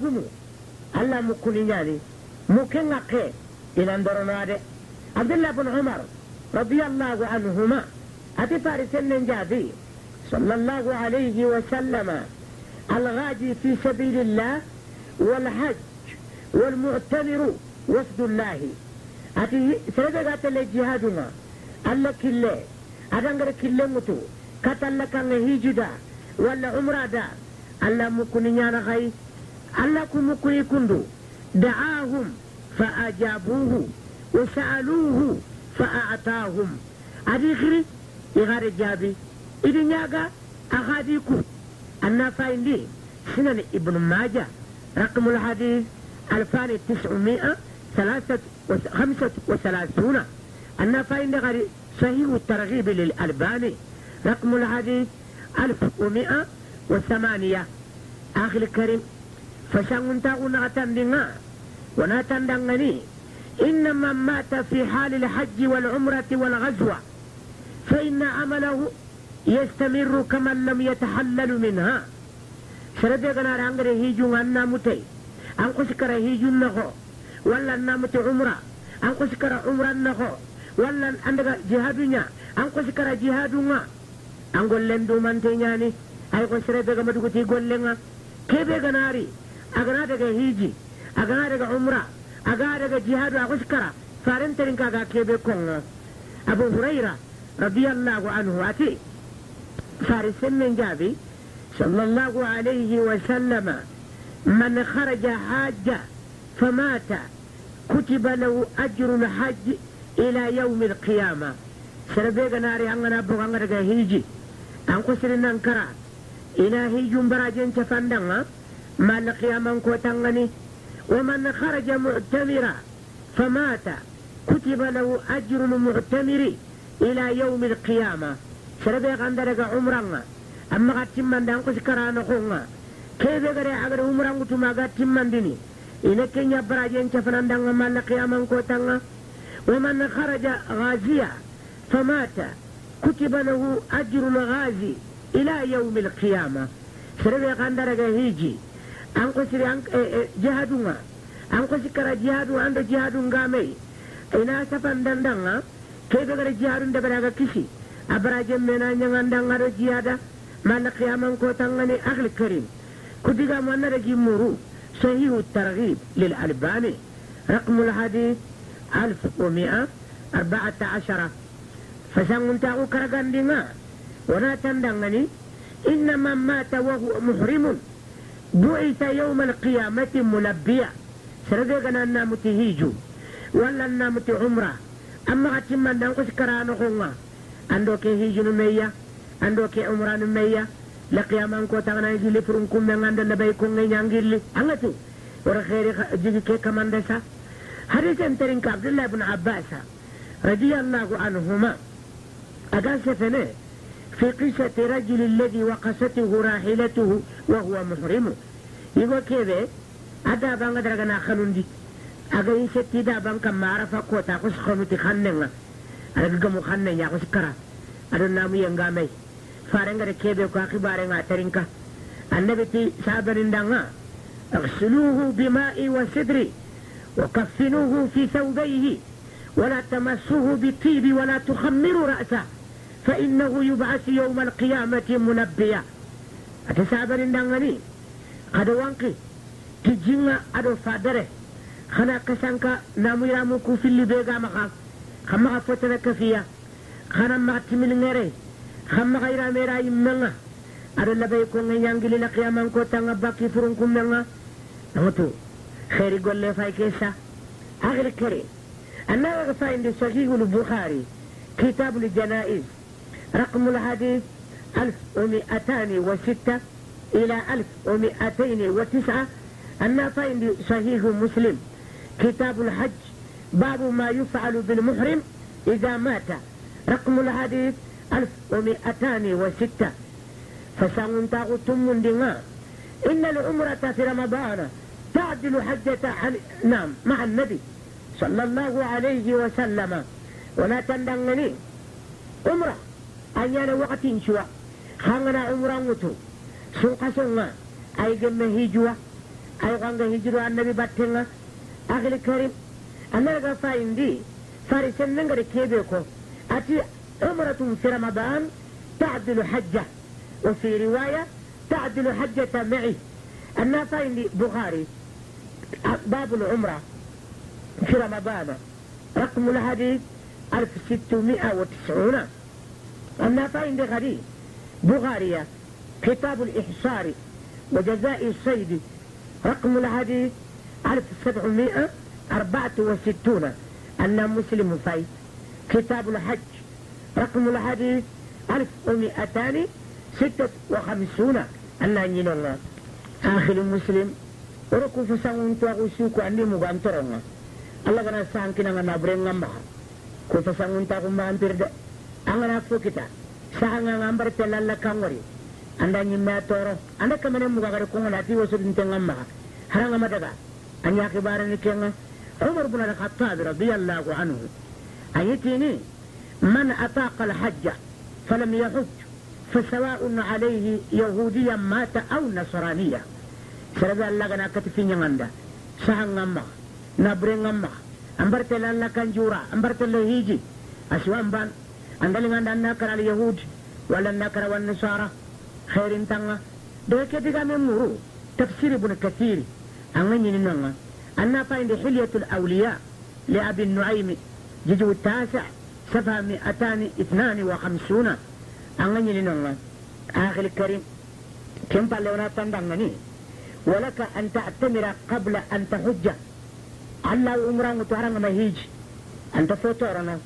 gumu alla mukuni ñani muke ŋakke inan doronoa abdullah bin umar radiallahu anhuma ati fari sennen jaabi صلى الله عليه وسلم الغادي في سبيل الله والحج والمعتمر وفد الله أتي سرقة الجهادنا الله كله أدنغر كله متو كتل كان هيجدا ولا عمرة دا الله مكوني نانا غي الله كمكوني كندو دعاهم فأجابوه وسألوه فأعطاهم. أديخري يغار جابي. إذن ياغا أخاديكو. أنا فايندي. سنن ابن ماجه. رقم الحديث ألفان تسعمائة ثلاثة خمسة وثلاثون. أنا فايندي غري صحيح الترغيب للألباني. رقم الحديث ألف ومائة وثمانية. أخي الكريم. فشان تاغنا تندنا وناتندغني إن من مات في حال الحج والعمرة والغزوة. فإن عمله يستمر كمن لم يتحلل منها. سرد غنا رانغر هيجو أنا متي أن كسكر هيجو نخو ولا أنا متي عمرة. أن كسكر عمرة نخو ولا عندك جهادنا أن كسكر جهادنا أن قول لن دو من تنياني أي كسرد غما دكتي قول لنا كيف غناري دك هيجي أغنا دك عمرة أغنا دك جهاد أكسكر فارن ترنكا كيف كون أبو هريرة رضي الله عنه أتي. فارس من جابي صلى الله عليه وسلم من خرج حاجة فمات كتب له أجر الحج إلى يوم القيامة. سربيغ ناري أنغنا بغنغرغ هيجي. أنكو سرنا أنكرا. إلى هيجي براجين تفندنا ما القيامة كوتنغني ومن خرج معتمرا فمات كتب له أجر المعتمر إلى يوم القيامة. سربي غندرك عمرنا أما قد تمن دان قش كرانا خونga كيف غري أغر عمرنا تما قد تمن ديني؟ إن كن براجين شفنان دان ما القيامة كوتنا ومن خرج غازيا فمات كتب له أجر الغازي إلى يوم القيامة. سربي غندرك هيجي. سري أنك جهادنا أنكو سكرا جهادو عند جهادو غامي. إنا سفن دان دان كيف غري جهادو دبراغا كيسي أبراجم من أن يغندان غرو جهادا. ما القيامة كوتنغني أخي الكريم كدقا من رجي مرو صحيح الترغيب للألباني. رقم الحديث ألف ومئة أربعة عشر. فسنغن تاغو كرغان دينا ونا تندغني إن من مات وهو محرم. بعث يوم القيامة ملبيا سرقنا النامت هيجو ولا النامت عمره أما غتم من دنقش كرانو خونغا ando ke hijunu meya ando ke umranu meya la qiyaman ko tangana gilli furun kumme ngande na bay ko ngay nyangilli angatu wara khairi jigi ke kamande sa hadith enterin ka abdullah ibn في قصة رجل الذي وقسته راحلته وهو محرم. يقول كذا أدا بانغ درغنا خلوندي. أغا يستي دا بانك معرفة كوتا خننغا ada gamu kanne ya kusi kara ada namu yang gamai farenga de kebe ko akibare nga terinka annabi ti sabarin danga اغسلوه بماء وسدر وكفنوه في ثوبيه. ولا تمسوه بالطيب ولا تخمروا رأسه. فإنه يبعث يوم القيامة منبيا. أتسابر دنغني قد وانقي تجينا أدو فادره. خنا كسانكا نامو يرامو كوفي اللي بيغا مخاف خما فتنا كفيا. خنا ما تمل غيري خما غير ميرا يمنا أدو لبي كون يانجلي لقياما كو تانغا باكي فرون كمنا نمتو خيري قول لي فاي كيسا أغل الكريم أنا غفاين دي صحيح البخاري. كتاب الجنائز. رقم الحديث ألف ومئتان وستة إلى ألف ومئتين وتسعة. أنا فاين دي صحيح مسلم. كتاب الحج باب ما يفعل بالمحرم إذا مات. رقم الحديث ألف ومئتان وستة. فسان تم دماء. إن العمرة في رمضان تعدل حجة نعم مع النبي صلى الله عليه وسلم. ولا تندغني عمرة. أن يلا وقت شوى. خلنا عمره متو سوق سوما أي جمع هجوا أي قنده هجرو النبي باتنا أخي الكريم أنا غفا إندي فارسن نغري كيبيكو. أتي عمرة في رمضان تعدل حجة. وفي رواية تعدل حجة معي. أنا فايندي بخاري. باب العمرة في رمضان. رقم الحديث 1690 أنا فايندي غريب بخارية كتاب الإحصار وجزاء الصيد رقم الحديث 1764 أن مسلم في كتاب الحج رقم الحديث 1256 أن الله. آخر مسلم وركو فسانون تواغو سوكو عندي مغان ترونga Allah kana sangkina ngana brenga mba ko angana fo kita sanga ngambar telalla kangori anda nyimme toro anda kamane muga gare ko ngana ti wasu din tengam haranga madaga anya kibara ni kenga umar bin al-khattab radiyallahu anhu ayitini man ataqa al-hajj falam yahujj فسواء عليه يهوديا مات أو نصرانيا سرد الله غنا كتفي نغندا سهن غما نبري غما امبرت الله كان جورا امبرت الله هيجي اسوان بان غندا نكر اليهود ولا نكر والنصارى. خير تنغا ده كده من مرو. تفسير ابن كثير. أغني ننغا أنا فاين حلية الأولياء لأبي النعيم. جزء التاسع. صفحة 252 أغني ننغا آخر الكريم. كم بالونا تندغني ولك أن تعتمر قبل أن تحج. الله عمران تهرن ما هيج. أنت فوتورنا.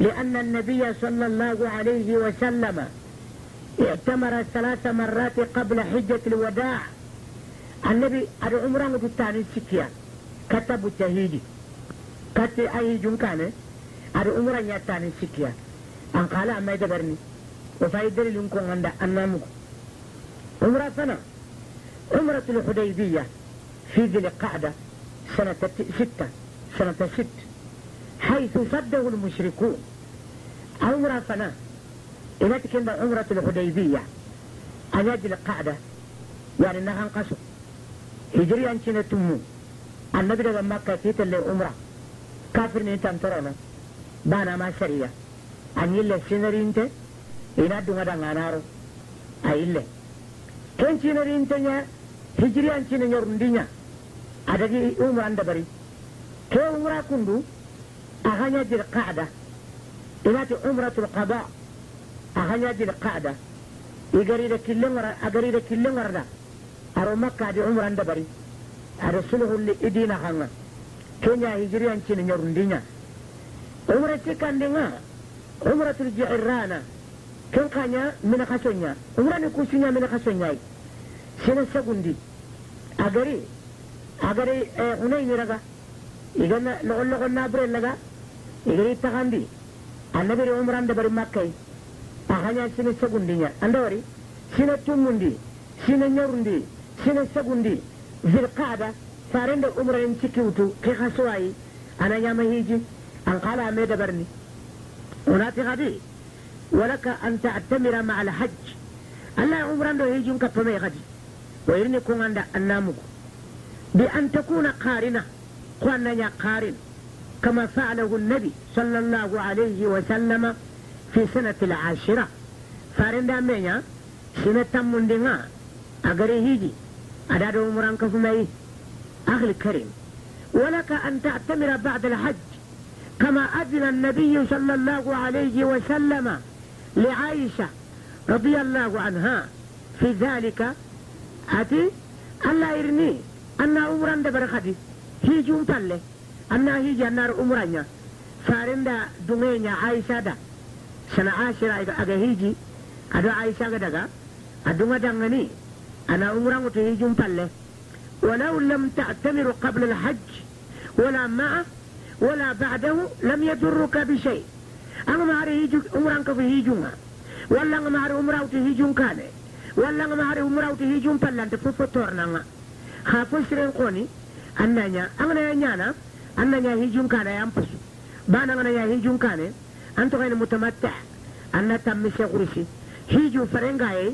لأن النبي صلى الله عليه وسلم اعتمر ثلاث مرات قبل حجة الوداع. النبي أدو عمران تتاني سكيا كتب التهيدي كتب أي جنكان. أدو عمران يتاني سكيا أن قال أما يدبرني. وفايدر لنكون عند أنامك. عمرة سنة عمرة الحديبية في ذي القعدة سنة ستة. سنة ست. حيث صده المشركون. عمرة سنة إذا كان عمرة الحديبية أن يجي القعدة يعني أنها انقصوا. هجري أن كنا تمو. النبي لما مكة تيت اللي عمرة. كافر نيتان ترونا بانا ما شريا أن يلا سينري إنت؟ إنا دوما دا غانارو أيلا كن سينري إنت هجري أن كنا نيرندينيا أدقي عمرة اندبري كي عمرة كندو؟ أغاني يجي القعدة. إنا عمرة القضاء. أغاني يجي القعدة. يقريد كل مرة أقريد كل مرة أرو مكة دي عمر عند بري أرسله اللي إدينا خانا كينيا هجري أنشين نيرندينيا عمرة تكان دينا عمرة الجعرانة. كن كانيا؟ من خسونيا عمرة نكوسينيا من خسونيا سنة سكوندي أقري أقري هنين رغا إيغانا لغل لغل نابرين لغا. إيغري تغاندي النبي عمر عند بري مكة أغانيا سنة سكوندينيا أندوري سنة تموندي سنة نيرندي sine segundi zilqada farende umranin cikiwtu ke khaswayi ana nyama hiji an qala me dabarni unati gadi ولك أن تعتمر مع الحج ألا عمران دو هيجون كفمي غدي ويرني كون عند النامك بأن تكون قارنة قوانا يا قارن كما فعله النبي صلى الله عليه وسلم في سنة العاشرة. فارن دامينيا سنة تمون أغري هيجي أداد عمران كفمي أخي الكريم ولك أن تعتمر بعد الحج كما أذن النبي صلى الله عليه وسلم لعائشة رضي الله عنها. في ذلك أتي الله يرني أن عمران دبر خدي هي جون تله أن هي جنار عمرانيا فارندا دمينيا عائشة دا سنة عاشرة أجا هيجي أدو عائشة دغا أدو دغني أنا عمران تهيجون تله ولو لم تعتمر قبل الحج ولا معه ولا بعده لم يضرك بشيء أنا ما أعرف عمران كفهيجون ولا أنا ما أعرف عمران تهيجون كان ولا أنا ما أعرف عمران تهيجون بلان تفوتورنا خافوا سرين قوني أنني أنا يانا أنني هيجون كان ينبس بانا أنا هيجون كان أنت غير متمتع أن تم سيغرسي هيجو فرنغاي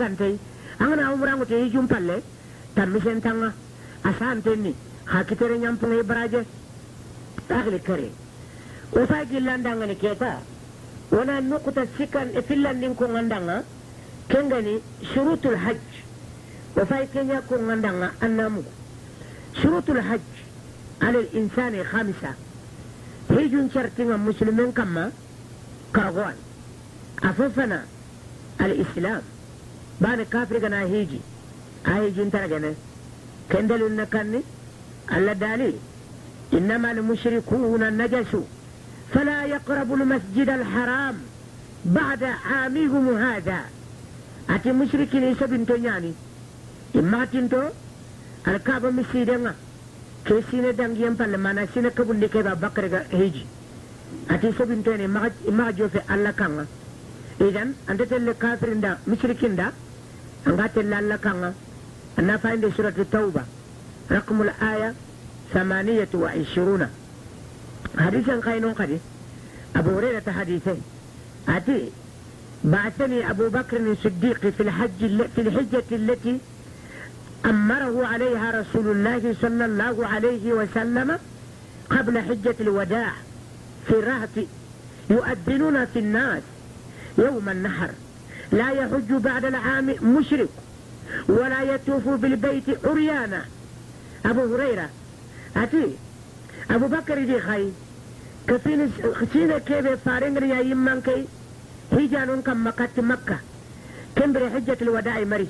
gantey angana umrango te hijum palle tammisen tanga asantenni ha kitere ñampunga baraje ahli kare o fa gillandangani keta wona nukuta sikan e fillandin ko ngandanga kengani shurutul hajj o fay kenya ko ngandanga annamugo shurutul hajj على الإنسان خمسة هيجون شرطين مسلمين كما كرغوان أففنا الإسلام. بان كافر كنا هيجي. هيجي ترغنا كندل النكني الله دالي. إنما المشركون النجس فلا يقربوا المسجد الحرام. بعد عامهم هذا. أتي مشركين يسبين تنياني إما تنتو الكعبة مسيدنا ke sine dangiyen palle mana sine kabundi keba bakare ga hiji ati sobintene maga jofe allah kanga idan anta telle kafirinda mushrikinda anga telle allah kanga anna fayinde suratu tauba رقم الآية ثمانية وعشرون حديثا قينون قدي أبو هريرة حديثه أتي بعثني أبو بكر الصديق في الحج في الحجة التي أمره عليها رسول الله صلى الله عليه وسلم قبل حجة الوداع في رهط يؤذنون في الناس يوم النحر. لا يحج بعد العام مشرك ولا يطوف بالبيت عريانا. أبو هريرة أتي. أبو بكر دي خي. كفين خسينة كيف فارنغ يا يمان كي؟ هيجانون كم مكة مكة. كم حجة الوداع مري؟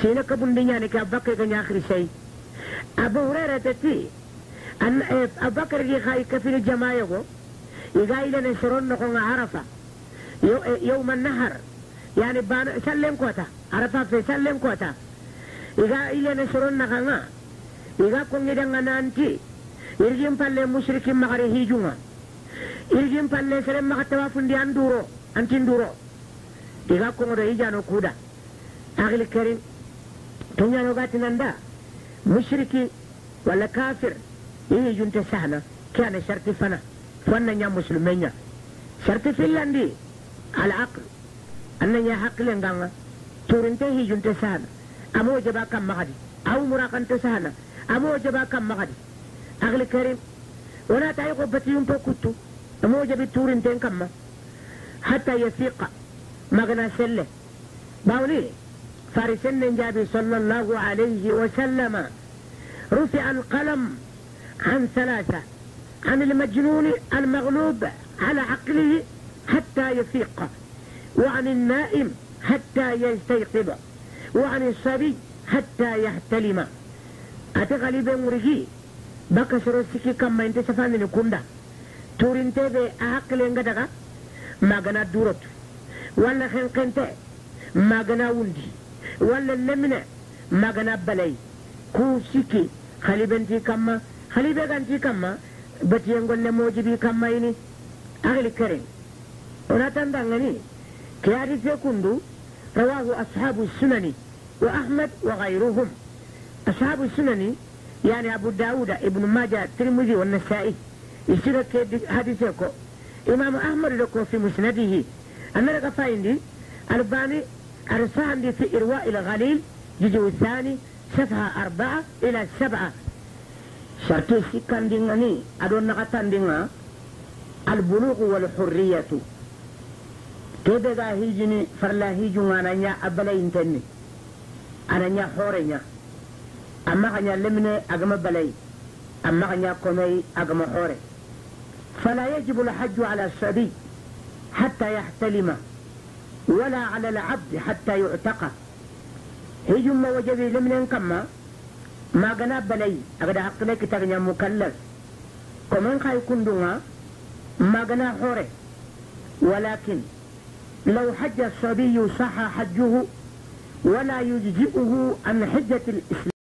Sina kabundi ñani ke abubakar ga ñakhiri sey abu hurera tati an abubakar gi khay kafini jamaaya go iga ilene soron no nga arafa yawm an-nahar yani ban sallen kota arafa fe sallen kota iga ilene soron na nga iga ko ngida nanti irgin palle musyrikin magari hijunga irgin palle sere maga tawafundi anduro antinduro iga ko ngodo hijano نوغاتي نندا. مشركي ولا كافر. إيه جنت سهنا كان شرط فنا فنا يا مسلمين. شرط فنلندي العقل أن يا حق لنغانا تورنته هي جنت سهنا أمو جبا كم مغدي أو مراقن تسهنا أمو جبا كم مغدي أغلى كريم. ولا تايقو بتيوم بوكوتو أمو جبي تورنتين كم. حتى يفيق مغنى سلة. باولي. فارسن جابي صلى الله عليه وسلم رفع القلم عن ثلاثة عن المجنون المغلوب على عقله حتى يفيق وعن النائم حتى يستيقظ وعن الصبي حتى يحتلم. أتغلب مرجي؟ بك سرسكي كما انت سفاني نكوندا. تورين تبي أعقل انغدغا ما غنا دورت. ولا خنقنت ما غنا ولدي ولا اللمنة ما غنا بلاي كو سيكي. خليبنتي كما. خليبنتي كما. بتينغول لموجبي كما يني. أغلي كريم. ونتندغني كياري كندو رواه أصحاب السنن. وأحمد وغيرهم. أصحاب السنن. يعني أبو داود ابن ماجه الترمذي والنسائي. يصير حديثكو إمام أحمد لكو في مسنده. أنا لك فايندي. ألباني أرسال في إرواء الغليل جزء الثاني صفحة أربعة إلى سبعة. شرطي سكان دينغني أدون نغتان دينغا. البلوغ والحرية. كده هيجني فرلا هيجو أنا نيا أبلا ينتني. أنا نيا حوري أما غنيا لمني أغم بلاي. أما غنيا كومي أغم حوري. فلا يجب الحج على الصبي حتى يحتلم. ولا على العبد حتى يعتقى هجم ما وجبي لمن كما ما. غنا بلاي أغدا حق لك تغنى مكلف. كمان خاي كندونا ما. غنا حوري. ولكن لو حج الصبي صح حجه ولا يجزئه عن حجة الإسلام.